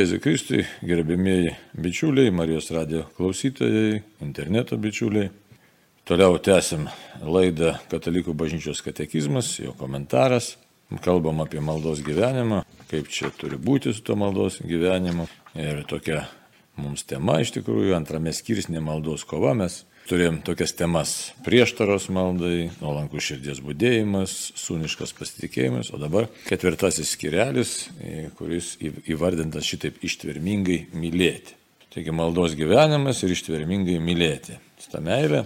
Jėzui Kristui, gerbėmieji bičiuliai, Marijos radio klausytojai, interneto bičiuliai. Toliau tęsim laidą Katalikų bažnyčios katekizmas, jo komentaras. Kalbam apie maldos gyvenimą, kaip čia turi būti su to maldos gyvenimu. Ir tokia mums tema iš tikrųjų, antrame skirsnė maldos kova. Mes turėjom tokias temas - prieštaros maldai, nuolankų širdies būdėjimas, sūniškas pasitikėjimas, o dabar ketvirtasis skirelis, kuris įvardintas šitaip ištvermingai mylėti. Taigi maldos gyvenimas ir ištvermingai mylėti. Ta meilė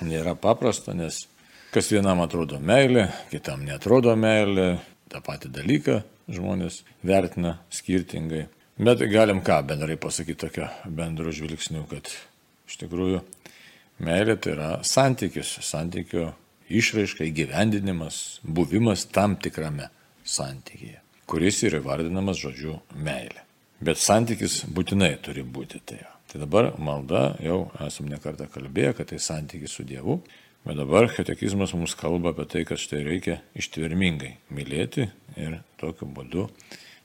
nėra paprasta, nes kas vienam atrodo meilė, kitam netrodo meilė, tą patį dalyką žmonės vertina skirtingai. Bet galim ką bendrai pasakyti tokio bendro žvilgsniu, kad iš tikrųjų meilė tai yra santykis, santykio išraiška, įgyvendinimas, buvimas tam tikrame santykėje, kuris yra vardinamas žodžiu meilė. Bet santykis būtinai turi būti tai. Tai dabar malda, jau esam nekartą kalbėję, kad tai santykis su Dievu, bet dabar katekizmas mums kalba apie tai, kad štai reikia ištvermingai mylėti ir tokiu būdu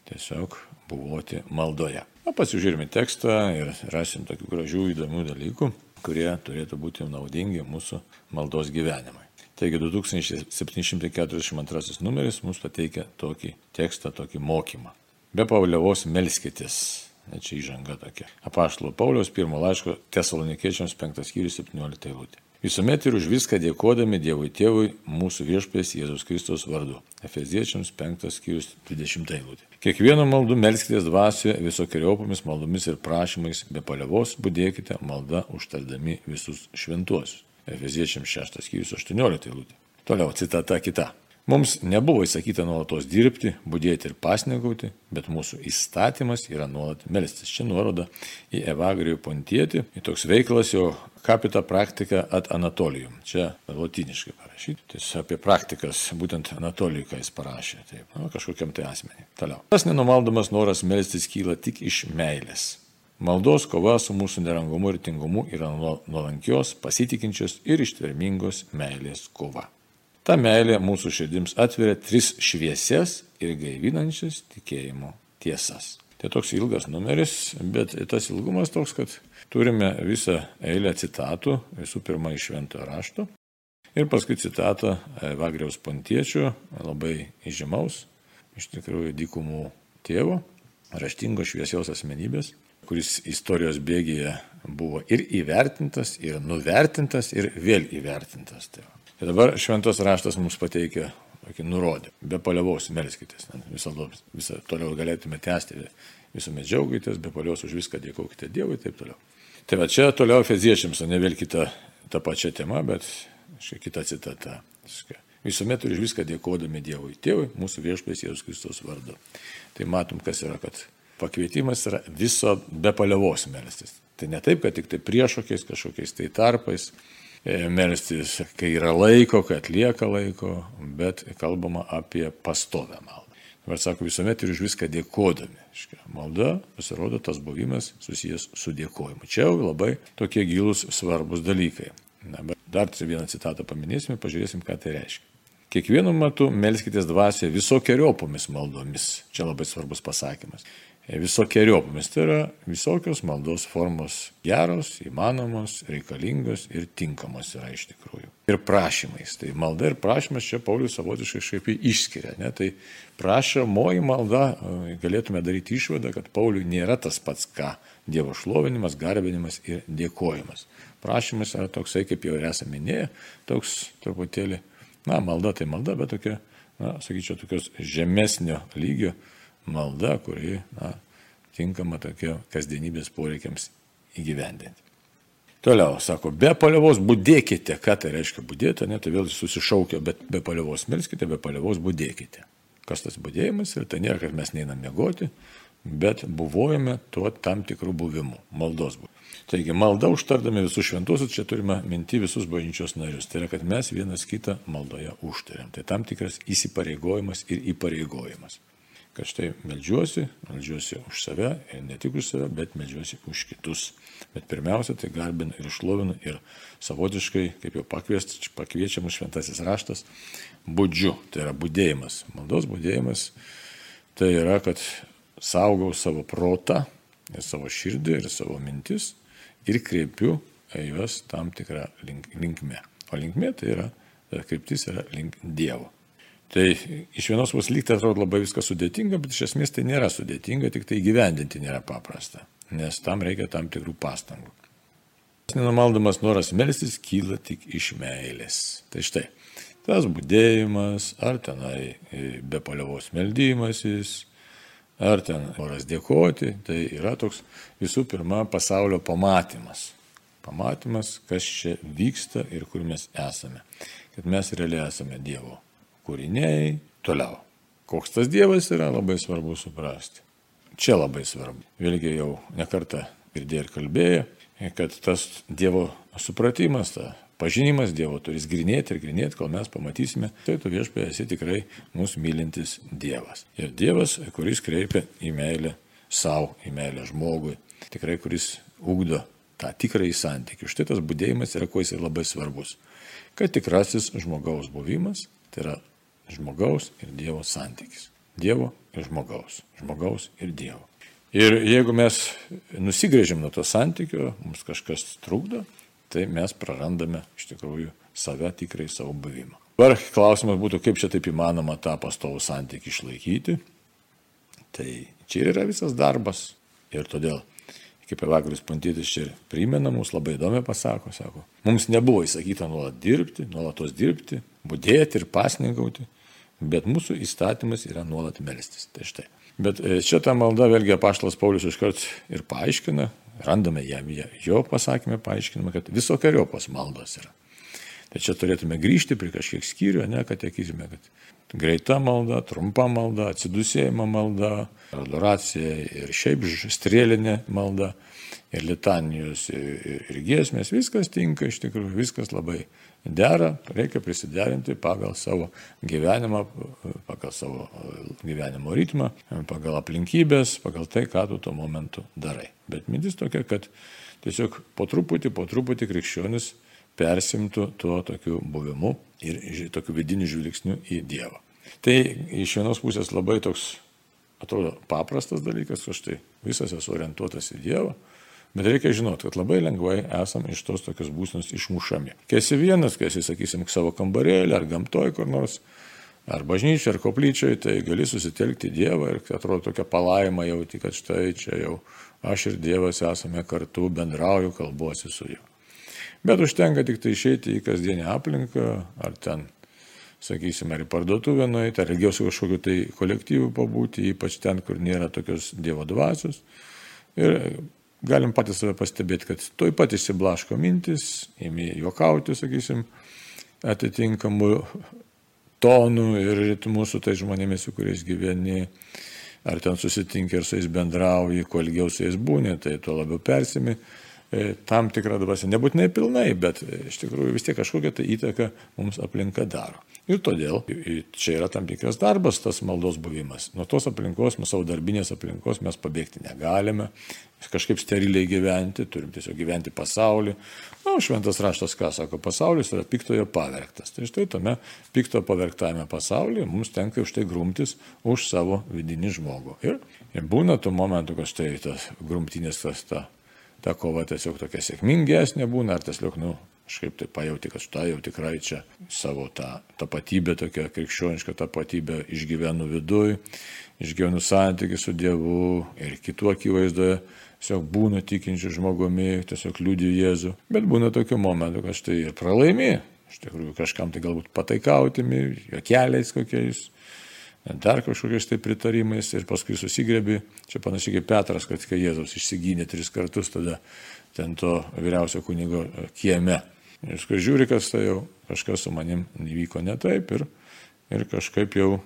tiesiog buvoti maldoje. Na, pasižiūrime tekstą ir rasim tokių gražių įdomių dalykų, kurie turėtų būti naudingi mūsų maldos gyvenimui. Taigi 2742 numeris mums pateikia tokį tekstą, tokį mokymą. Be pavliavos melskitės Ne čia įžanga tokia. Apaštalo Pauliaus pirmo laiško Tesalonikiečiams 5 skyrius 17 eilutė. Visuomet ir už viską dėkodami Dievui Tėvui mūsų viešpės Jėzus Kristus vardu. Efeziečiams 5 skyrius 20 eilutė. Kiekvienu maldu melskitės dvasioje visokiojopomis maldomis ir prašymais, be palievos būdėkite malda užtardami visus šventuosius. Efeziečiams 6 skyrius 18 eilutė. Toliau citata kita. Mums nebuvo įsakyta nuolatos dirbti, būdėti ir pasnegauti, bet mūsų įstatymas yra nuolat melstis. Čia nuoroda į Evagrijų pontietį, į toks veiklas jo kapita praktika at Anatolijum. Čia latiniškai parašyti. Tiesiog apie praktikas, būtent Anatolijų, ką jis parašė. Taip, nu, kažkokiam tai asmeniai. Toliau. Tas nenumaldomas noras melstis kyla tik iš meilės. Maldos kova su mūsų nerangumu ir tingumu yra nuolankios, pasitikinčios ir ištvermingos meilės kova. Ta meilė mūsų širdims atveria tris šviesias ir gaivinančias tikėjimo tiesas. Tai toks ilgas numeris, bet tas ilgumas toks, kad turime visą eilę citatų, visų pirma iš šventojo rašto ir paskui citatą Vagriaus pontiečio, labai įžymaus, iš tikrųjų dykumų tėvo, raštingo šviesios asmenybės, kuris istorijos bėgėje buvo ir įvertintas, ir nuvertintas, ir vėl įvertintas. Tai Tai dabar šventos raštas mums pateikia tokį nurodį. Be palievos melskitės. Visada, visą toliau galėtume tęsti. Visuomet džiaugitės, be palievos už viską dėkokite Dievui ir taip toliau. Tai va čia toliau Efeziečiams, o ne vėl kita ta pačia tema, bet šia kita citata. Visuomet už viską dėkodami Dievui, Tėvui, mūsų viešpės Jėzus Kristus vardu. Tai matom, kas yra, kad pakvietimas yra viso be palievos melstis. Tai ne taip, kad tik tai priešokiais kažkokiais tai tarpais, melstis, kai yra laiko, kai atlieka laiko, bet kalbama apie pastovę maldą. Ir sako, visuomet ir už viską dėkodami. Malda, pasirodo, tas buvimas susijęs su dėkojimu. Čia jau labai tokie gilus svarbus dalykai. Na, dar vieną citatą paminėsime, pažiūrėsim, ką tai reiškia. Kiekvienu metu melskitės dvasioje visokiojopomis maldomis. Čia labai svarbus pasakymas visokiojopomis. Tai yra visokios maldos formos geros, įmanomos, reikalingos ir tinkamos yra iš tikrųjų. Ir prašymais. Tai malda ir prašymas čia Paulius savotiškai šiaip išskiria. Ne? Tai prašomoji malda, galėtume daryti išvadą, kad Pauliui nėra tas pats ką Dievo šlovinimas, garbinimas ir dėkojimas. Prašymas yra toksai, kaip jau ir esame minėję, toks truputėlį, na, malda tai malda, bet tokia, na, sakyčiau, tokios žemesnio lygio malda, kuri na, tinkama tokia kasdienybės poreikiams įgyvendinti. Toliau, sako, be palievos būdėkite. Ką tai reiškia būdėti, ne, tai vėl susišaukia, bet be palievos melskite, be palievos būdėkite. Kas tas būdėjimas ir tai nėra, kad mes neinam mėgoti, bet buvojame tuo tam tikrų buvimų, maldos buvo. Taigi malda užtardami visus šventuosius, čia turime minti visus bažnyčios narius. Tai yra, kad mes vienas kitą maldoje užtariam. Tai tam tikras įsipareigojimas ir įpareigojimas kad štai melžiuosi, melžiuosi už save ir ne tik už save, bet melžiuosi už kitus. Bet pirmiausia, tai garbinu ir išlovinu ir savotiškai, kaip jau pakviečiamas šventasis raštas, būdžiu, tai yra būdėjimas. Maldos būdėjimas tai yra, kad saugau savo protą, ir savo širdį, ir savo mintis ir kreipiu juos tam tikrą link, linkme. O linkme tai yra, kryptis yra link Dievo. Tai iš vienos pusės lygtai atrodo labai viskas sudėtinga, bet iš esmės tai nėra sudėtinga, tik tai gyvendinti nėra paprasta, nes tam reikia tam tikrų pastangų. Nenumaldamas noras melstis kyla tik iš meilės. Tai štai, tas būdėjimas, ar tenai e, be paliovos meldymasis, ar ten noras dėkoti, tai yra toks visų pirma pasaulio pamatymas. Pamatymas, kas čia vyksta ir kur mes esame. Kad mes realiai esame Dievo kūriniai, toliau. Koks tas Dievas yra labai svarbu suprasti. Čia labai svarbu. Vėlgi jau nekartą girdėjai ir kalbėjai, kad tas Dievo supratimas, ta pažinimas Dievo turės grinėti ir grinėti, kol mes pamatysime, tai tu viešpė esi tikrai mūsų mylintis Dievas. Ir Dievas, kuris kreipia į meilę savo, į meilę žmogui, tikrai kuris ugdo tą tikrąjį santykių. Štai tas būdėjimas yra kuo jis labai svarbus. Kad tikrasis žmogaus buvimas, tai yra žmogaus ir Dievo santykis. Dievo ir žmogaus. Žmogaus ir Dievo. Ir jeigu mes nusigrėžim nuo to santykio, mums kažkas trukdo, tai mes prarandame iš tikrųjų save tikrai savo buvimą. Dabar klausimas būtų, kaip čia taip įmanoma tą pastovų santykį išlaikyti. Tai čia yra visas darbas. Ir todėl, kaip Evagrius Pontytis čia primena, mums labai įdomi pasako, sako, mums nebuvo įsakyta nuolat dirbti, nuolatos dirbti, būdėti ir pasninkauti, bet mūsų įstatymas yra nuolat melstis. Tai štai. Bet e, čia ta malda vėlgi apaštalas Paulius iškart ir paaiškina, randame jam jo pasakymę paaiškinimą, kad visokiojopos maldos yra. Tai čia turėtume grįžti prie kažkiek skyrių, ne, kad tekizime, kad greita malda, trumpa malda, atsidusėjimo malda, adoracija ir šiaip strėlinė malda ir litanijos ir, ir giesmės, viskas tinka iš tikrųjų, viskas labai dera, reikia prisiderinti pagal savo gyvenimą, pagal savo gyvenimo ritmą, pagal aplinkybės, pagal tai, ką tu tuo momentu darai. Bet mintis tokia, kad tiesiog po truputį, po truputį krikščionis persimtų tuo tokiu buvimu ir tokiu vidiniu žvilgsniu į Dievą. Tai iš vienos pusės labai toks, atrodo, paprastas dalykas, aš tai visas esu orientuotas į Dievą, Bet reikia žinoti, kad labai lengvai esam iš tos tokios būsnos išmušami. Kai esi vienas, kai esi, sakysim, savo kambarėlį ar gamtoj kur nors, ar bažnyčiai, ar koplyčiai, tai gali susitelkti Dievą ir atrodo tokia palaima jauti, kad štai čia jau aš ir Dievas esame kartu, bendrauju, kalbuosi su juo. Bet užtenka tik tai išeiti į kasdienę aplinką, ar ten, sakysim, ar į parduotuvę nueiti, ar ilgiau su kažkokiu tai kolektyvu pabūti, ypač ten, kur nėra tokios Dievo dvasios. Ir galim patys save pastebėti, kad toj pat išsiblaško mintis, ėmė juokauti, sakysim, atitinkamų tonų ir ritmų su tai žmonėmis, su kuriais gyveni, ar ten susitinki ir su jais bendrauji, kuo ilgiau su jais būni, tai tuo labiau persimi tam tikrą dvasę. Nebūtinai pilnai, bet e, iš tikrųjų vis tiek kažkokią tai įtaką mums aplinka daro. Ir todėl čia yra tam tikras darbas, tas maldos buvimas. Nuo tos aplinkos, nuo savo darbinės aplinkos mes pabėgti negalime, kažkaip steriliai gyventi, turim tiesiog gyventi pasaulį. Na, šventas raštas ką sako, pasaulis yra piktojo pavergtas. Tai štai tame pikto pavergtame pasaulyje mums tenka už tai grumtis už savo vidinį žmogų. Ir, ir būna tų momentų, kad štai tas grumtinės, tas ta, ta kova tiesiog tokia sėkmingesnė būna, ar tiesiog, nu, kažkaip tai pajauti, kad štai jau tikrai čia savo tą tapatybę, tokią krikščionišką tapatybę išgyvenu viduj, išgyvenu santykių su Dievu ir kitų akivaizdoje, tiesiog būnu tikinčiu žmogumi, tiesiog liūdį Jėzų. Bet būna tokių momentų, kad štai ir pralaimi, iš tikrųjų kažkam tai galbūt pataikautimi, jokeliais kokiais. Dar kažkokiais tai pritarimais ir paskui susigrėbi, čia panašiai kaip Petras, kad kai Jėzus išsigynė tris kartus, tada ten to vyriausio kunigo kieme Jis kai žiūri, kas tai jau kažkas su manim įvyko ne taip ir, ir kažkaip jau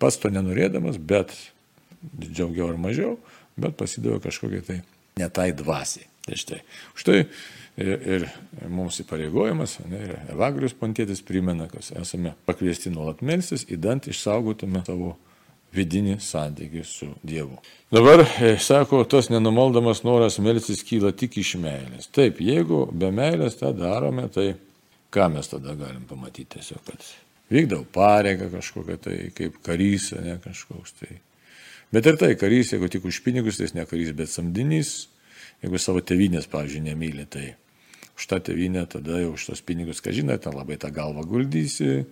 pats to nenorėdamas, bet džiaugiau ar mažiau, bet pasidavė kažkokiai tai netai dvasiai. Tai štai. Štai ir, ir mums įpareigojimas, ne, ir Evagrius Pontėtis primena, kad esame pakviesti nuolat melstis, įdant išsaugotume savo vidinį santykį su Dievu. Dabar, e, sako, tas nenumaldamas noras melstis kyla tik iš meilės. Taip, jeigu be meilės tą darome, tai ką mes tada galim pamatyti tiesiog, kad vykdau pareigą kažkokią tai, kaip karys, ne kažkoks tai. Bet ir tai karys, jeigu tik už pinigus, tai jis ne karys, bet samdinys. Jeigu savo tevinės, pavyzdžiui, nemyli, tai už tą tevinę tada jau už tos pinigus, ką žinai, ten labai tą galvą guldysi,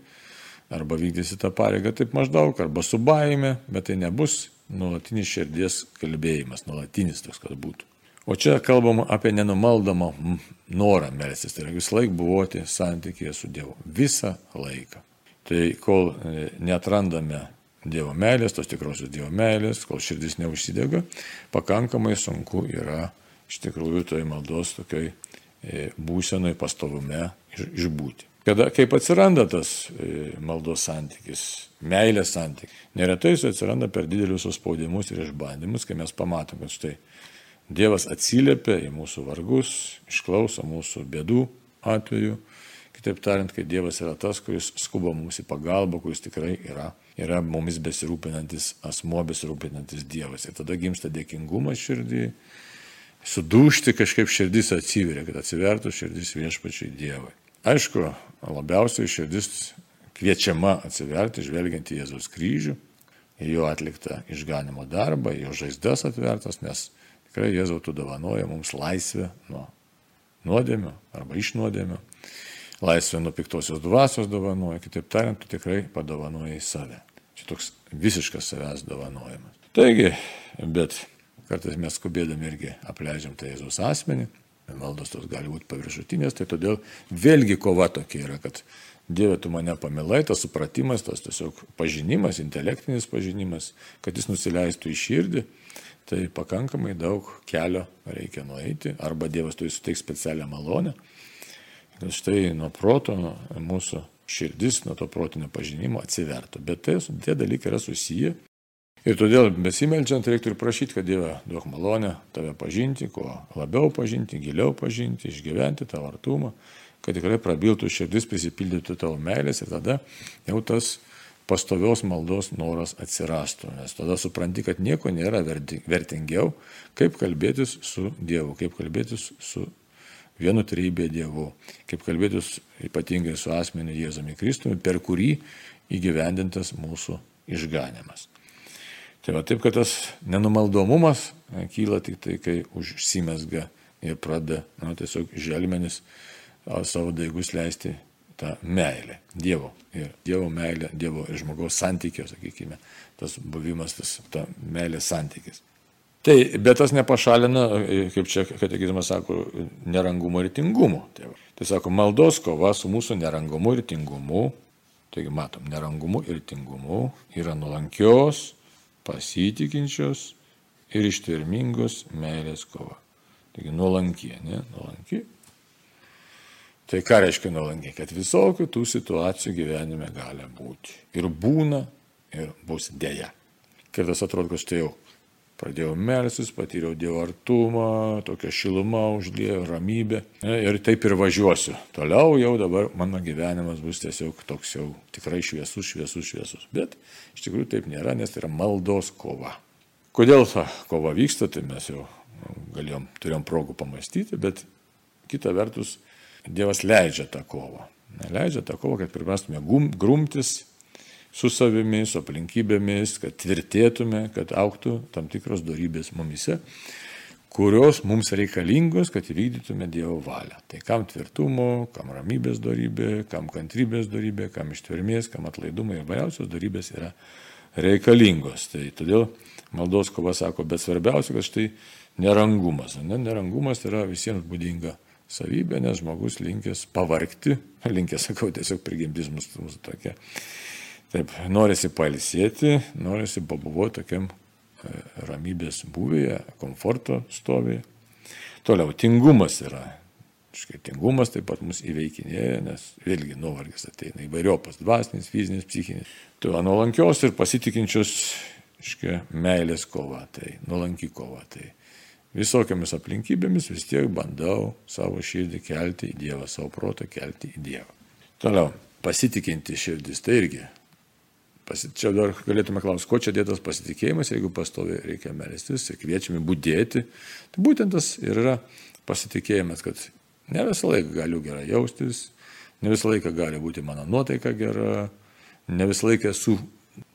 arba vykdysi tą pareigą taip maždaug, arba su baime, bet tai nebus nuolatinis širdies kalbėjimas, nuolatinis toks, kad būtų. O čia kalbama apie nenumaldomą norą melstis, tai yra visą laiką buvoti santykėje su Dievu. Visą laiką. Tai kol e, netrandame Dievo meilės, tos tikrosios Dievo meilės, kol širdis neužsidega, pakankamai sunku yra iš tikrųjų toj maldos tokioj e, būsenoj pastovume išbūti. Kada, kaip atsiranda tas e, maldos santykis, meilės santykis, neretai jis atsiranda per didelius suspaudimus ir išbandymus, kai mes pamatom, kad štai Dievas atsiliepia į mūsų vargus, išklauso mūsų bėdų atveju. Kitaip tariant, kai Dievas yra tas, kuris skuba mums į pagalbą, kuris tikrai yra yra mumis besirūpinantis asmo, besirūpinantis Dievas. Ir tada gimsta dėkingumas širdį, sudūšti kažkaip širdis atsiveria, kad atsivertų širdis viešpačiai Dievui. Aišku, labiausiai širdis kviečiama atsiverti, žvelgiant į Jėzaus kryžių, į jo atliktą išganimo darbą, į jo žaizdas atvertas, nes tikrai Jėzau tu dovanoja mums laisvę nuo nuodėmio arba iš nuodėmio, laisvę nuo piktosios dvasios dovanoja, kitaip tariant, tu tikrai padovanoji save. Čia toks visiškas savęs dovanojimas. Taigi, bet kartais mes skubėdami irgi apleidžiam tą Jėzaus asmenį, maldos tos gali būti paviršutinės, tai todėl vėlgi kova tokia yra, kad Dieve, tu mane pamilai, tas supratimas, tas tiesiog pažinimas, intelektinis pažinimas, kad jis nusileistų į širdį, tai pakankamai daug kelio reikia nueiti, arba Dievas turi suteikti specialią malonę, kad štai nuo proto mūsų širdis, nuo to protinio pažinimo atsivertų. Bet tai, tie dalykai yra susiję. Ir todėl besimeldžiant reiktų ir prašyti, kad Dieve duok malonę tave pažinti, kuo labiau pažinti, giliau pažinti, išgyventi tavo artumą, kad tikrai prabiltų širdis, prisipildytų tavo meilės ir tada jau tas pastovios maldos noras atsirastų. Nes tada supranti, kad nieko nėra vertingiau, kaip kalbėtis su Dievu, kaip kalbėtis su vienu trybė Dievu, kaip kalbėtis ypatingai su asmeniu Jėzumi Kristumi, per kurį įgyvendintas mūsų išganimas. Tai va taip, kad tas nenumaldomumas kyla tik tai, kai užsimesga ir pradeda, na, tiesiog želmenis savo daigus leisti tą meilę Dievo. Ir Dievo meilė, Dievo ir žmogaus santykio, sakykime, tas buvimas, tas ta meilės santykis. Tai, bet tas nepašalina, kaip čia katekizmas sako, nerangumo ir tingumo. Tai, tai sako, maldos kova su mūsų nerangumu ir tingumu. Taigi matom, nerangumu ir tingumu yra nuolankios, pasitikinčios ir ištvermingos meilės kova. Taigi nuolankie, ne? Nuolanki. Tai ką reiškia nuolankiai? Kad visokių tų situacijų gyvenime gali būti. Ir būna, ir bus dėja. Kartais atrodo, kad štai jau Pradėjau melsis, patyriau Dievo artumą, tokia šiluma užlėjo, ramybė. Ir taip ir važiuosiu. Toliau jau dabar mano gyvenimas bus tiesiog toks jau tikrai šviesus, šviesus, šviesus. Bet iš tikrųjų taip nėra, nes tai yra maldos kova. Kodėl ta kova vyksta, tai mes jau galėjom, turėjom progų pamastyti, bet kita vertus Dievas leidžia tą kovą. Leidžia tą kovą, kad priprastume grumtis su savimi, su aplinkybėmis, kad tvirtėtume, kad auktų tam tikros darybės mumise, kurios mums reikalingos, kad įvykdytume Dievo valią. Tai kam tvirtumo, kam ramybės darybė, kam kantrybės darybė, kam ištvermės, kam atlaidumo ir vairiausios darybės yra reikalingos. Tai todėl maldos kova sako, bet svarbiausia, kad štai nerangumas. Ne? Nerangumas yra visiems būdinga savybė, nes žmogus linkęs pavarkti, linkęs, sakau, tiesiog prigimtis mūsų, mūsų tokia Taip, norisi pailsėti, norisi pabuvoti tokiam e, ramybės buvėje, komforto stovėje. Toliau, tingumas yra. Škai tingumas taip pat mus įveikinėja, nes vėlgi nuovargis ateina įvairiopas dvasinis, fizinis, psichinis. Tu nuolankios ir pasitikinčios, škai, meilės kova, tai nuolanki kova. Tai visokiamis aplinkybėmis vis tiek bandau savo širdį kelti į Dievą, savo protą kelti į Dievą. Toliau, pasitikinti širdis, tai irgi Čia dar galėtume klausti, ko čia dėtas pasitikėjimas, jeigu pastovi reikia melstis ir kviečiami būdėti. Tai būtent tas ir yra pasitikėjimas, kad ne visą laiką galiu gerai jaustis, ne visą laiką gali būti mano nuotaika gera, ne visą laiką esu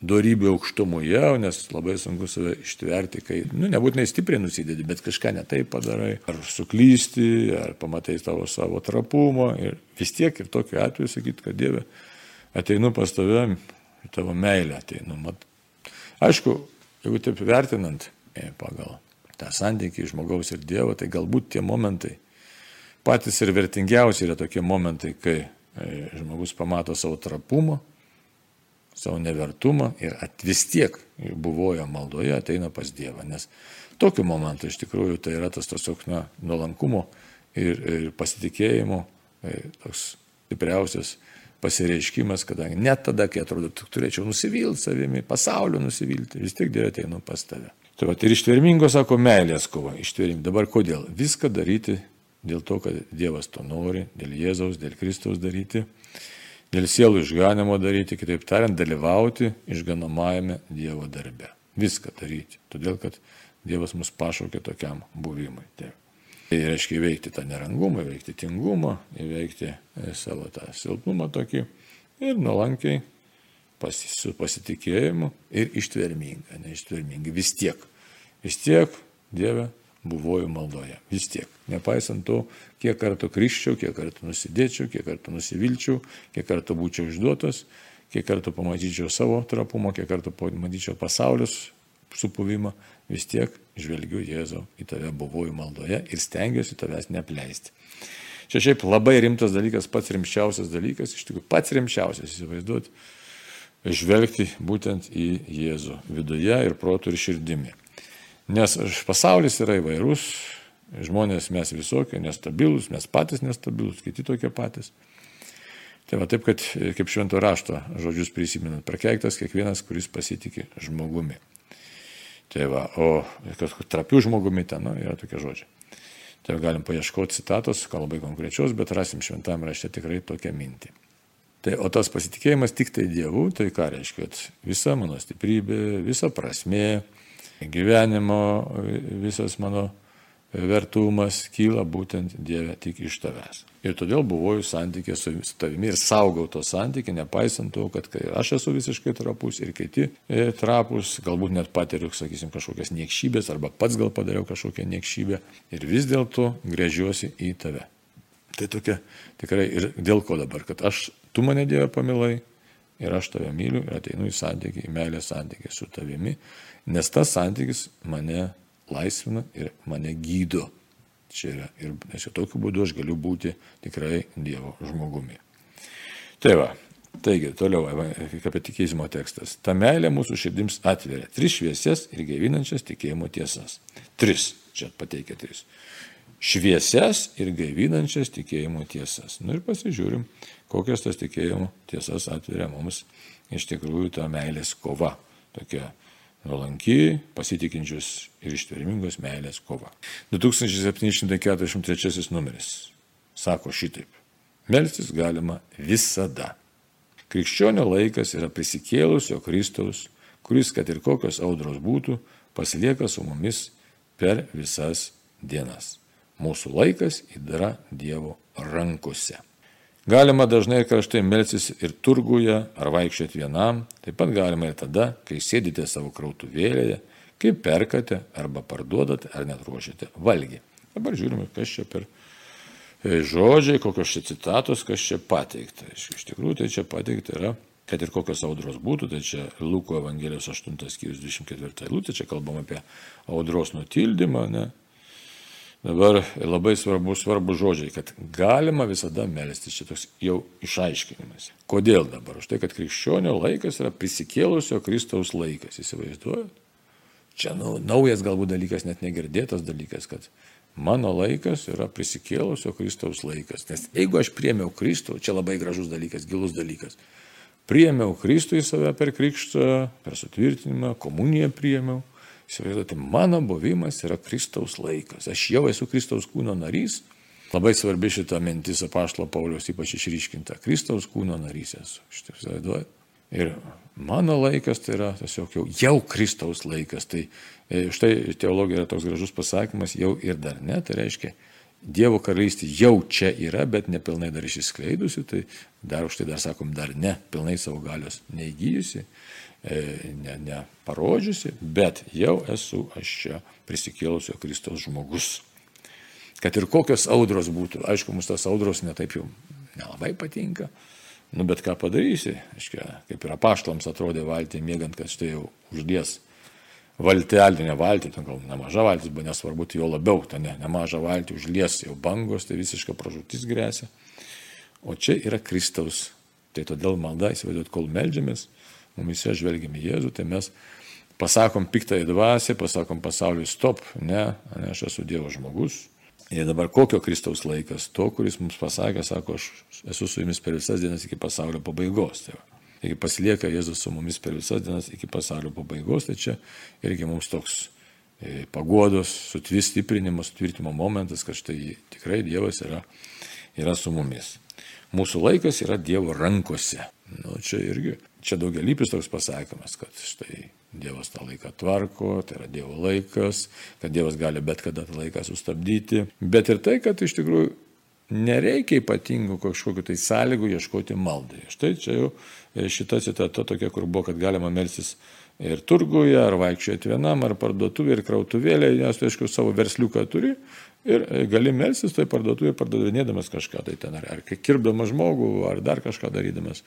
darybių aukštumoje, nes labai sunku save ištverti, kai, nu, nebūtinai stipriai nusidedi, bet kažką netai padarai, ar suklysti, ar pamatai tavo savo trapumą ir vis tiek ir tokiu atveju sakyti, kad Dieve, ateinu pas tave, į tavo meilę ateinu. Mat. Aišku, jeigu taip vertinant e, pagal tą santykį žmogaus ir Dievo, tai galbūt tie momentai patys ir vertingiausi yra tokie momentai, kai e, žmogus pamato savo trapumą, savo nevertumą ir vis tiek buvojo maldoje, ateina pas Dievą. Nes tokiu momentu iš tikrųjų tai yra tas tiesiog na, nuolankumo ir, ir pasitikėjimo e, toks stipriausias pasireiškimas, kadangi net tada, kai atrodo, tu turėčiau nusivilti savimi, pasaulio nusivilti, vis tiek Dieve ateina pas tave. Tai va, ir ištvermingo, sako, meilės kova. Ištvermingo. Dabar kodėl? Viską daryti dėl to, kad Dievas to nori, dėl Jėzaus, dėl Kristaus daryti dėl sielų išganimo daryti, kitaip tariant, dalyvauti išganamajame Dievo darbe. Viską daryti, todėl kad Dievas mus pašaukė tokiam buvimui. Tai, tai reiškia įveikti tą nerangumą, įveikti tingumą, įveikti e, savo tą silpnumą tokį ir nuolankiai pasi, su pasitikėjimu ir ištverminga, neištverminga. Vis tiek, vis tiek Dieve buvoju maldoje. Vis tiek. Nepaisant to, kiek kartų kriščiau, kiek kartų nusidėčiau, kiek kartų nusivilčiau, kiek kartų būčiau išduotas, kiek kartų pamatyčiau savo trapumą, kiek kartų pamatyčiau pasaulius supuvimą, vis tiek žvelgiu Jėzau į tave buvoju maldoje ir stengiuosi tavęs neapleisti. Čia šiaip labai rimtas dalykas, pats rimčiausias dalykas, iš tikrųjų pats rimčiausias įsivaizduoti, žvelgti būtent į Jėzų viduje ir protų ir širdimi. Nes pasaulis yra įvairus, žmonės mes visokie, nestabilus, mes patys nestabilus, kiti tokie patys. Tai va taip, kad kaip švento rašto žodžius prisimenant, prakeiktas kiekvienas, kuris pasitikė žmogumi. Tai va, o kažkokiu trapiu žmogumi ten nu, yra tokie žodžiai. Tai galim paieškoti citatos, ką labai konkrečios, bet rasim šventame rašte tikrai tokią mintį. Tai, o tas pasitikėjimas tik tai Dievu, tai ką reiškia, kad visa mano stiprybė, visa prasmė, gyvenimo visas mano vertumas kyla būtent Dieve tik iš tavęs. Ir todėl buvau santykė su tavimi ir saugau to santykį, nepaisant to, kad aš esu visiškai trapus ir kiti e, trapus, galbūt net patiriu, sakysim, kažkokias niekšybės arba pats gal padariau kažkokią niekšybę ir vis dėlto grėžiuosi į tave. Tai tokia tikrai ir dėl ko dabar, kad aš, tu mane Dieve pamilai ir aš tave myliu ir ateinu į santykį, į meilę santykį su tavimi Nes tas santykis mane laisvina ir mane gydo. Čia yra. Ir jau tokiu būdu aš galiu būti tikrai Dievo žmogumi. Tai va, taigi, toliau kapetikizmo tekstas. Ta meilė mūsų širdims atveria tris šviesias ir gaivinančias tikėjimo tiesas. Tris, čia pateikia tris. Šviesias ir gaivinančias tikėjimo tiesas. Na nu ir pasižiūrim, kokias tas tikėjimo tiesas atveria mums iš tikrųjų ta meilės kova. Tokia nuolanki, pasitikinčius ir ištvermingos meilės kova. 2743 numeris sako šitaip. Melstis galima visada. Krikščionio laikas yra prisikėlusio Kristaus, kuris, kad ir kokios audros būtų, pasilieka su mumis per visas dienas. Mūsų laikas yra Dievo rankose. Galima dažnai karštai melsis ir turguje ar vaikščioti vienam, taip pat galima ir tada, kai sėdite savo krautuvėlėje, kai perkate arba parduodate ar net ruošiate valgį. Dabar žiūrime, kas čia per e, žodžiai, kokios čia citatos, kas čia pateikta. Iš tikrųjų, tai čia pateikta yra, kad ir kokios audros būtų, tai čia Luko Evangelijos 8 skyrius 24 eilutė, čia kalbam apie audros nutildymą, ne? Dabar labai svarbu, svarbu žodžiai, kad galima visada melstis, čia toks jau išaiškinimas. Kodėl dabar? Už tai, kad krikščionio laikas yra prisikėlusio Kristaus laikas, įsivaizduojat? Čia nu, naujas galbūt dalykas, net negirdėtas dalykas, kad mano laikas yra prisikėlusio Kristaus laikas. Nes jeigu aš priemiau Kristų, čia labai gražus dalykas, gilus dalykas. Priemiau Kristų į save per krikštą, per sutvirtinimą, komuniją priemiau Įsivaizduoti, mano buvimas yra Kristaus laikas. Aš jau esu Kristaus kūno narys. Labai svarbi šita mintis apaštalo Paulius ypač išryškinta. Kristaus kūno narys esu. Įsivaizduoju. Ir mano laikas tai yra tiesiog jau, jau Kristaus laikas. Tai e, štai teologija yra toks gražus pasakymas, jau ir dar ne. Tai reiškia, Dievo karalystė jau čia yra, bet nepilnai dar išsiskleidusi, tai dar už tai dar sakom, dar ne, pilnai savo galios neįgyjusi. Ne, ne parodžiusi, bet jau esu aš čia prisikėlusio Kristaus žmogus. Kad ir kokios audros būtų, aišku, mums tas audros netaip jau nelabai patinka, nu bet ką padarysi, aiškia, kaip ir apaštlams atrodė valtį mėgant, kad štai jau uždės valtelį, ne valtį, ten gal nemaža valtis, buvo nesvarbu, tai jo labiau, ten ne, nemaža valtį užlies jau bangos, tai visiška pražūtis grėsia. O čia yra Kristaus. Tai todėl malda, įsivaizduot, kol melžiamės, mumise žvelgiame į Jėzų, tai mes pasakom piktąją dvasę, pasakom pasauliui stop, ne, ne, aš esu Dievo žmogus. Ir dabar kokio Kristaus laikas? To, kuris mums pasakė, sako, aš esu su jumis per visas dienas iki pasaulio pabaigos. Tai. Taigi pasilieka Jėzus su mumis per visas dienas iki pasaulio pabaigos, tai čia irgi mums toks e, paguodos, sutvirtinimo, sutvirtimo momentas, kad štai tikrai Dievas yra, yra su mumis. Mūsų laikas yra Dievo rankose. Nu, čia irgi, čia daugialypis toks pasakymas, kad štai Dievas tą laiką tvarko, tai yra Dievo laikas, kad Dievas gali bet kada tą laiką sustabdyti. Bet ir tai, kad iš tikrųjų nereikia ypatingų kažkokiu tai sąlygų ieškoti maldai. Štai čia jau e, šita citata tokia, kur buvo, kad galima melsis ir turguje, ar vaikščioti vienam, ar parduotuvėje, ir krautuvėlėje, nes tu, aišku, savo versliuką turi ir e, gali melsis toj parduotuvėje pardavinėdamas kažką tai ten, ar, ar kirpdamas žmogų, ar dar kažką darydamas.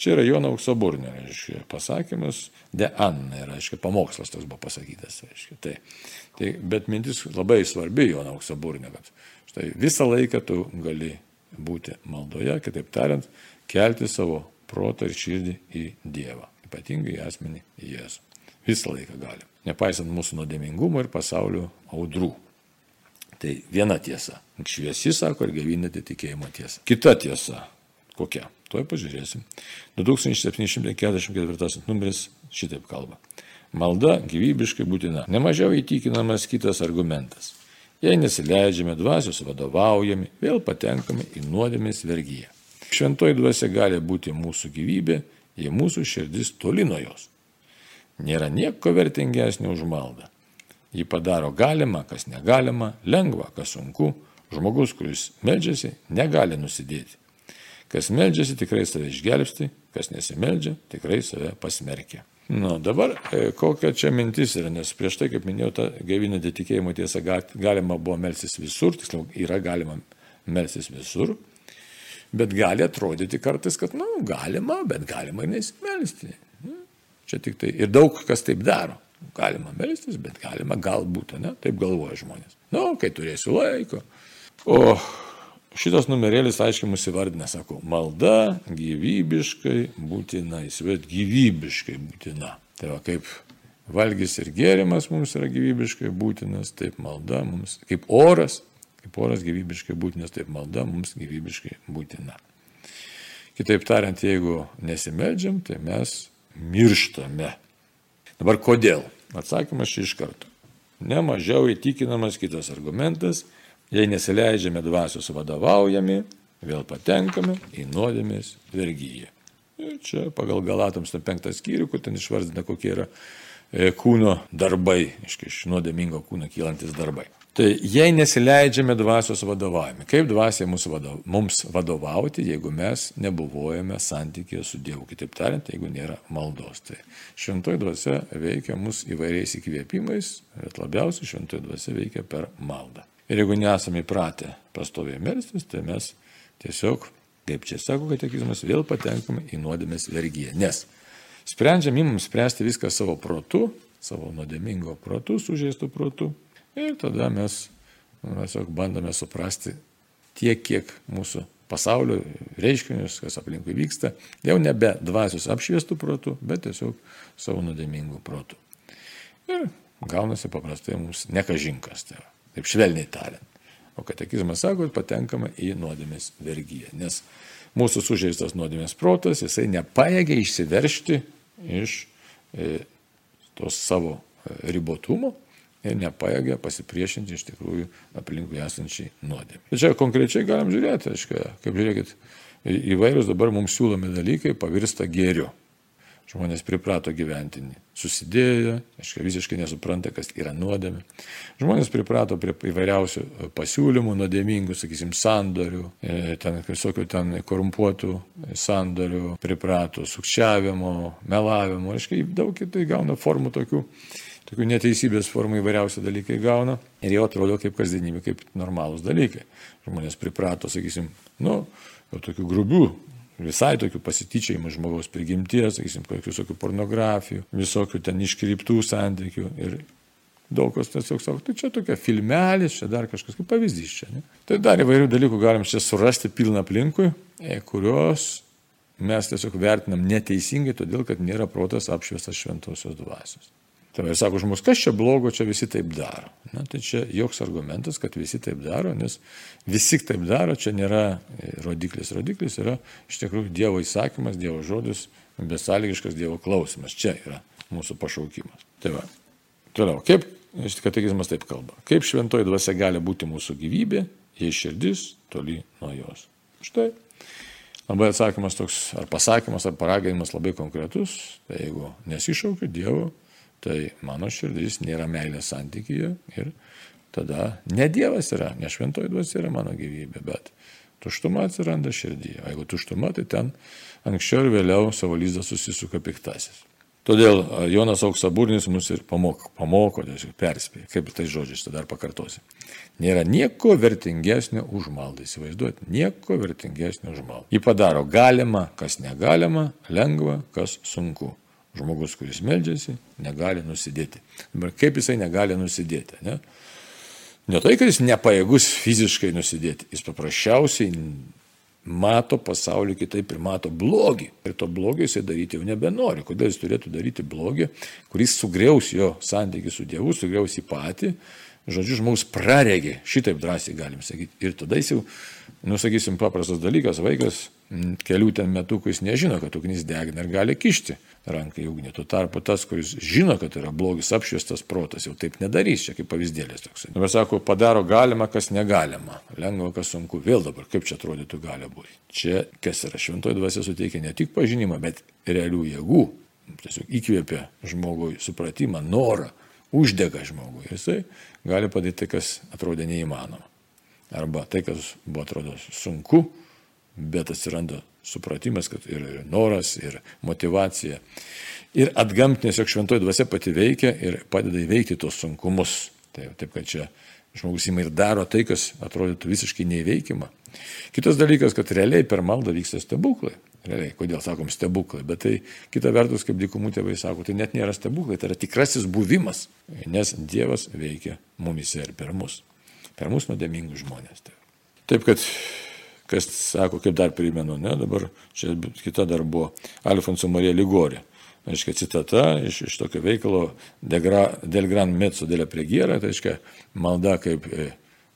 Čia yra Jono auksaburnė, reiškia, pasakymas, de Anna, reiškia, pamokslas toks buvo pasakytas, reiškia. Tai, tai, bet mintis labai svarbi Jono auksaburnė, kad Štai visą laiką tu gali būti maldoje, kitaip tariant, kelti savo protą ir širdį į Dievą, ypatingai į asmenį į Jėzų. Visą laiką gali, nepaisant mūsų nuodėmingumo ir pasaulio audrų. Tai viena tiesa. Šviesi, sako, ir gavinate tikėjimo tiesą. Kita tiesa. Kokia? Tuoj pažiūrėsim. 2744 numeris šitaip kalba. Malda gyvybiškai būtina. Nemažiau įtikinamas kitas argumentas. Jei nesileidžiame dvasios vadovaujami, vėl patenkame į nuodėmės vergyją. Šventoji dvasia gali būti mūsų gyvybė, jei mūsų širdis toli nuo jos. Nėra nieko vertingesnio už maldą. Ji padaro galima, kas negalima, lengva, kas sunku. Žmogus, kuris medžiasi, negali nusidėti. Kas medžiasi, tikrai save išgelbsti, kas nesimeldžia, tikrai save pasmerkia. Nu, dabar e, kokia čia mintis yra, nes prieš tai, kaip minėjau, ta gaivinanti tikėjimo tiesa galima buvo melsis visur, tiksliau, yra galima melsis visur, bet gali atrodyti kartais, kad, na, nu, galima, bet galima ir nesimelsti. Nu, čia tik tai ir daug kas taip daro. Galima melstis, bet galima galbūt, ne, taip galvoja žmonės. Na, nu, kai turėsiu laiko. O Šitas numerėlis aiškiai mus įvardina, sako, malda gyvybiškai būtina, įsivaizduot, gyvybiškai būtina. Tai va kaip valgys ir gėrimas mums yra gyvybiškai būtinas, taip malda mums, kaip oras, kaip oras gyvybiškai būtinas, taip malda mums gyvybiškai būtina. Kitaip tariant, jeigu nesimeldžiam, tai mes mirštame. Dabar kodėl? Atsakymas čia iš karto. Nemažiau įtikinamas kitas argumentas Jei nesileidžiame dvasios vadovaujami, vėl patenkame į nuodėmės vergyją. Ir čia pagal Galatams 5 skyrių, kur ten išvardina, kokie yra e, kūno darbai, iš nuodėmingo kūno kylantis darbai. Tai jei nesileidžiame dvasios vadovaujami, kaip dvasia mums vadovauti, jeigu mes nebuvojame santykėje su Dievu, kitaip tariant, jeigu nėra maldos. Tai šventoji dvasia veikia mus įvairiais įkvėpimais, bet labiausiai šventoji dvasia veikia per maldą. Ir jeigu nesame įpratę pastoviai melstis, tai mes tiesiog, kaip čia sako katekizmas, vėl patenkame į nuodėmės vergyją. Nes sprendžiam įmams spręsti viską savo protu, savo nuodėmingo protu, sužeistų protu. Ir tada mes tiesiog bandome suprasti tiek, kiek mūsų pasaulio reiškinius, kas aplinkui vyksta, jau nebe dvasios apšviestų protų, bet tiesiog savo nuodėmingų protų. Ir gaunasi paprastai mums nekažinkas. Tai Taip švelniai tariant. O katekizmas sako, kad patenkama į nuodėmės vergyją. Nes mūsų sužeistas nuodėmės protas, jisai nepaėgia išsiveršti iš e, tos savo e, ribotumo ir nepaėgia pasipriešinti iš tikrųjų aplinkui esančiai nuodėmė. Čia konkrečiai galim žiūrėti, aiškia, kaip žiūrėkit, įvairūs dabar mums siūlomi dalykai pavirsta gėriu. Žmonės priprato gyventi susidėję, aiškiai visiškai nesupranta, kas yra nuodėmė. Žmonės priprato prie įvairiausių pasiūlymų, nuodėmingų, sakysim, sandorių, e, ten visokių ten korumpuotų sandorių, priprato sukčiavimo, melavimo, aiškiai daug kitai gauna formų tokių tokių neteisybės formų įvairiausi dalykai gauna ir jau atrodo kaip kasdienybė, kaip normalūs dalykai. Žmonės priprato, sakysim, nu, tokių grubių, visai tokių pasityčiajimų žmogaus prigimties, sakysim, visokių pornografijų, visokių ten iškryptų santykių ir daug kas tiesiog sako, tai čia tokia filmelis, čia dar kažkas kaip pavyzdys čia. Ne? Tai dar įvairių dalykų galim čia surasti pilną aplinkui, e, kurios mes tiesiog vertinam neteisingai, todėl kad nėra protas apšviestas šventosios dvasios. Ir sako žmogus, kas čia blogo, čia visi taip daro. Na, tai čia joks argumentas, kad visi taip daro, nes visi taip daro, čia nėra rodiklis. Rodiklis yra iš tikrųjų Dievo įsakymas, Dievo žodis, besąlygiškas Dievo klausimas. Čia yra mūsų pašaukimas. Tai va. Toliau, kaip, katekizmas taip kalba, kaip šventoji dvasia gali būti mūsų gyvybė, jei širdis toli nuo jos. Štai. Labai atsakymas toks, ar pasakymas, ar paraginimas labai konkretus. Tai jeigu nesišaukiu Dievo, tai mano širdis nėra meilės santykyje ir tada ne Dievas yra, ne šventoji dvasia yra mano gyvybė, bet tuštuma atsiranda širdyje. Jeigu tuštuma, tai ten anksčiau ir vėliau savo lyzdą susisuka piktasis. Todėl Jonas Auksaburnis mus ir pamoko, pamoko tiesiog perspėja, kaip tai žodžiais, tada dar pakartosiu. Nėra nieko vertingesnio už maldą, įsivaizduoti, nieko vertingesnio už maldą. Ji padaro galima, kas negalima, lengva, kas sunku. Žmogus, kuris meldžiasi, negali nusidėti. Dabar kaip jisai negali nusidėti? Ne? ne tai, kad jis nepajėgus fiziškai nusidėti, jis paprasčiausiai mato pasaulį kitaip ir mato blogį. Ir to blogio jisai daryti jau nebenori. Kodėl jis turėtų daryti blogį, kuris sugriaus jo santykių su Dievu, sugriaus į patį. Žodžiu, žmogus praregė, šitaip drąsiai galim sakyti. Ir tada jis jau, nusakysim, paprastas dalykas, vaikas kelių ten metukų jis nežino, kad ugnis degina ir gali kišti ranką į ugnį. Tuo tarpu tas, kuris žino, kad yra blogis apšviestas protas, jau taip nedarys, čia kaip pavyzdėlis toks. Dabar sako, padaro galima, kas negalima, lengva, kas sunku. Vėl dabar, kaip čia atrodytų gali būti. Čia, kas yra šventoji dvasia, suteikia ne tik pažinimą, bet realių jėgų. Tiesiog įkvėpia žmogui supratimą, norą, uždega žmogui. Jisai gali padaryti tai, kas atrodė neįmanoma. Arba tai, kas buvo atrodo sunku, bet atsiranda supratimas, kad ir noras, ir motivacija. Ir atgamtinės, jog šventoji dvasia pati veikia ir padeda įveikti tos sunkumus. Taip, taip kad čia žmogus ima ir daro tai, kas atrodytų visiškai neįveikima. Kitas dalykas, kad realiai per maldą vyksta stebuklai. Realiai, kodėl sakom stebuklai, bet tai kita vertus, kaip dykumų tėvai sako, tai net nėra stebuklai, tai yra tikrasis buvimas, nes Dievas veikia mumise ir per mus, per mus nuodėmingus žmonės. Taip kad kas sako, kaip dar primenu, ne, dabar čia kita dar buvo Alfonso Marija Ligorė. Aiškia, citata iš, iš tokio veikalo Del Gran Mezzo dėlė pregiera, tai aiškia, malda kaip e,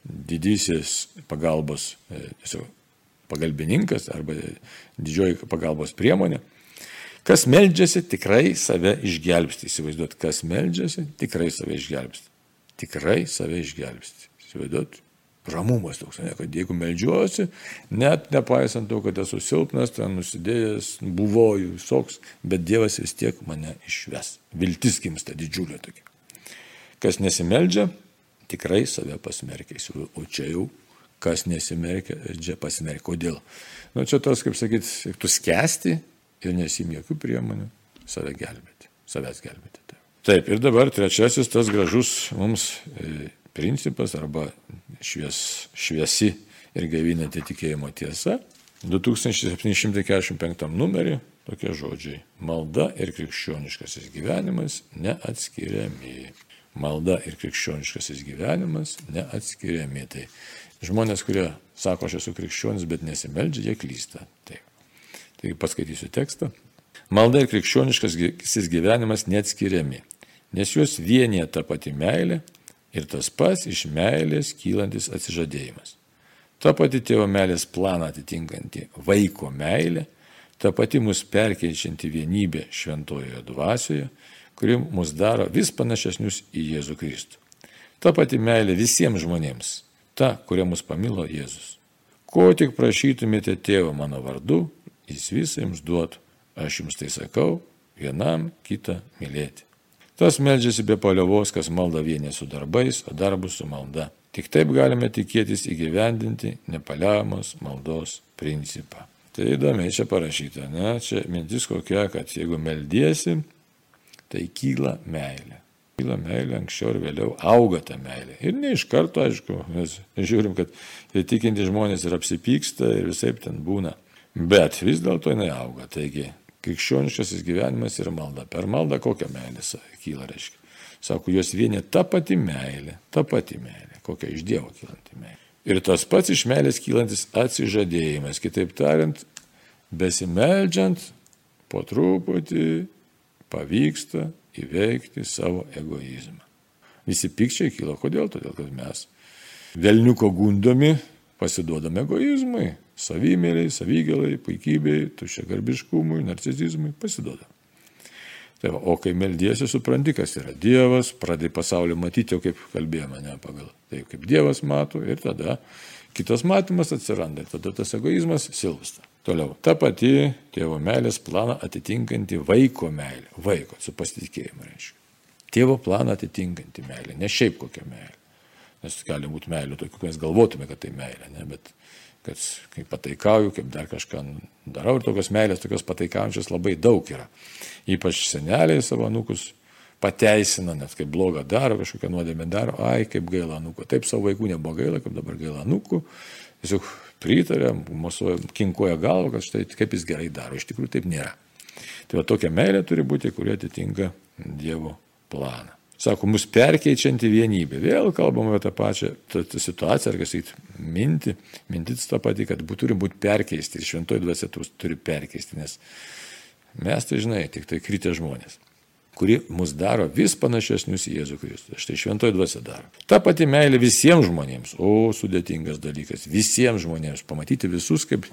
didysis pagalbos, e, tiesiog pagalbininkas arba didžioji pagalbos priemonė. Kas meldžiasi, tikrai save išgelbsti. Įsivaizduot, kas meldžiasi, tikrai save išgelbsti. Tikrai save išgelbsti. Įsivaizduot, ramumas toks, ne, kad jeigu melžiuosi, net nepaisant to, kad esu silpnas, ten nusidėjęs, buvoju visoks, bet Dievas vis tiek mane išves. Viltis gimsta didžiulė tokia. Kas nesimeldžia, tikrai save pasmerkia. O čia jau, kas nesimerkia, čia pasmerkia. Kodėl? Nu, čia tas, kaip sakyti, tu skęsti ir nesim jokių priemonių save gelbėti, savęs gelbėti. Taip, ir dabar trečiasis tas gražus mums e, principas arba švies, šviesi ir gaivinanti tikėjimo tiesa. 2745 numerį tokie žodžiai. Malda ir krikščioniškasis gyvenimas neatskiriami. Malda ir krikščioniškasis gyvenimas neatskiriami. Tai žmonės, kurie sako, aš esu krikščionis, bet nesimeldžia, jie klysta. Taip. Taigi paskaitysiu tekstą. Malda ir krikščioniškasis gyvenimas neatskiriami, nes juos vienyje ta pati meilė ir tas pats iš meilės kylantis atsižadėjimas. Ta pati tėvo meilės planą atitinkanti vaiko meilė, ta pati mus perkeičianti vienybė šventojoje dvasioje, kuri mus daro vis panašesnius į Jėzų Kristų. Ta pati meilė visiems žmonėms, ta, kuria mus pamilo Jėzus. Ko tik prašytumėte tėvo mano vardu, jis visą jums duotų. Aš jums tai sakau, vienam kitą mylėti. Tas meldžiasi be paliovos, kas malda vienė su darbais, o darbus su malda. Tik taip galime tikėtis įgyvendinti nepaliaujamos maldos principą. Tai įdomiai čia parašyta, ne? Čia mintis kokia, kad jeigu meldiesi, tai kyla meilė. Kyla meilė, anksčiau ir vėliau auga ta meilė. Ir ne iš karto, aišku, mes žiūrim, kad tikinti žmonės ir apsipyksta ir visai ten būna. Bet vis dėlto jinai auga. Taigi, krikščioniškasis gyvenimas yra malda. Per maldą kokią meilę kyla, reiškia. Sako, jos vienė ta pati meilė, ta pati meilė, kokia iš Dievo kylanti meilė. Ir tas pats iš meilės kylantis atsižadėjimas. Kitaip tariant, besimeldžiant, po truputį pavyksta įveikti savo egoizmą. Visi pikčiai kyla. Kodėl? Todėl, kad mes velniuko gundomi pasiduodame egoizmui, savimėliai, savigėlai, puikybei, tušiagarbiškumui, narcizizmui, pasiduodame. Tai va, o kai meldiesi, supranti, kas yra Dievas, pradai pasaulį matyti, jau kaip kalbėjome, ne pagal tai, kaip Dievas mato, ir tada kitas matymas atsiranda, ir tada tas egoizmas silpsta. Toliau, ta pati tėvo meilės planą atitinkanti vaiko meilė. Vaiko, su pasitikėjimu reiškia. Tėvo planą atitinkanti meilė, ne šiaip kokia meilė. Nes gali būti meilė tokia, mes galvotume, kad tai meilė, ne, bet kad kaip pataikauju, kaip dar kažką darau ir tokios meilės, tokios pataikaujančios labai daug yra. Ypač seneliai savo nukus pateisina, net kaip blogą daro, kažkokią nuodėmę daro, ai, kaip gaila nuko. Taip savo vaikų nebuvo gaila, kaip dabar gaila nukų. Tiesiog pritarė, mosuoja, kinkoja galvą, kad štai kaip jis gerai daro. Iš tikrųjų taip nėra. Tai va tokia meilė turi būti, kurie atitinka Dievo planą. Sako, mus perkeičianti vienybė. Vėl kalbame apie tą pačią tą, tą situaciją, ar kas įt minti. Mintis tą patį, kad turi būti perkeisti. Ir šventoji dvasia turi perkeisti, nes mes tai žinai, tik tai kritė žmonės kuri mus daro vis panašesnius į Jėzų Kristų. Štai šventoji dvasia daro. Ta pati meilė visiems žmonėms. O, sudėtingas dalykas. Visiems žmonėms. Pamatyti visus kaip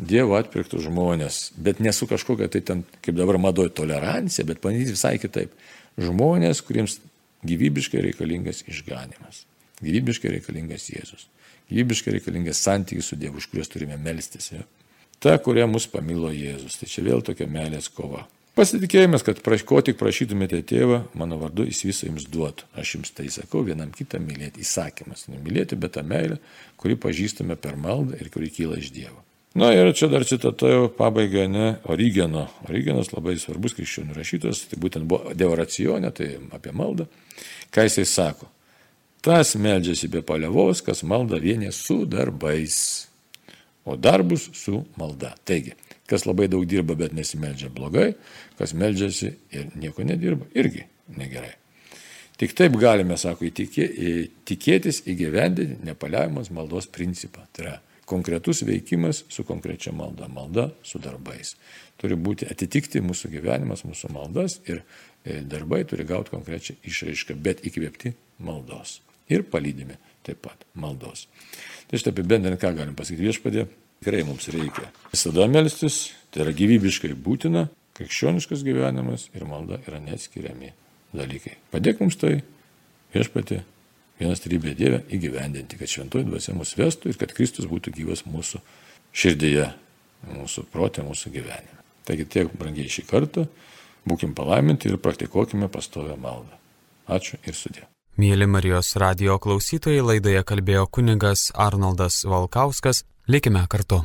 Dievo atpirktų žmonės. Bet ne su kažkokia tai ten, kaip dabar madoja, tolerancija, bet pamatyti visai kitaip. Žmonės, kuriems gyvybiškai reikalingas išganimas. Gyvybiškai reikalingas Jėzus. Gyvybiškai reikalingas santykis su Dievu, už kuriuos turime melstis. Ja? Ta, kurią mus pamilo Jėzus. Tai čia vėl tokia meilės kova. Pasitikėjimas, kad praš, ko tik prašytumėte tėvą, mano vardu jis visą jums duotų. Aš jums tai sakau, vienam kitą mylėti. Įsakymas. Nemylėti, bet tą meilę, kuri pažįstame per maldą ir kuri kyla iš Dievo. Na ir čia dar citata jau pabaiga, ne, Origeno. Origenas labai svarbus krikščionių rašytojas, tai būtent buvo Dievo racionė, tai apie maldą. Ką jisai sako? Tas meldžiasi be palievos, kas malda vienė su darbais, o darbus su malda. Taigi, Kas labai daug dirba, bet nesimeldžia blogai, kas meldžiasi ir nieko nedirba, irgi negerai. Tik taip galime, sako, įtikė, tikėtis įgyvendinti nepaliavimas maldos principą. Tai yra konkretus veikimas su konkrečia malda, malda su darbais. Turi būti atitikti mūsų gyvenimas, mūsų maldas ir e, darbai turi gauti konkrečią išraišką, bet įkvėpti maldos. Ir palydimi taip pat maldos. Tai štai apibendrinant, ką galim pasakyti viešpadė, Tikrai mums reikia visada melstis, tai yra gyvybiškai būtina, krikščioniškas gyvenimas ir malda yra neatskiriami dalykai. Padėk mums tai, viešpatė, vienas trybė Dieve įgyvendinti, kad šventoji dvasia mus vestų ir kad Kristus būtų gyvas mūsų širdyje, mūsų protė, mūsų gyvenime. Taigi tiek brangiai šį kartą, būkim palaiminti ir praktikuokime pastovę maldą. Ačiū ir sudė. Mėly Marijos radio klausytojai, laidoje kalbėjo kunigas Arnoldas Valkauskas. Likime kartu.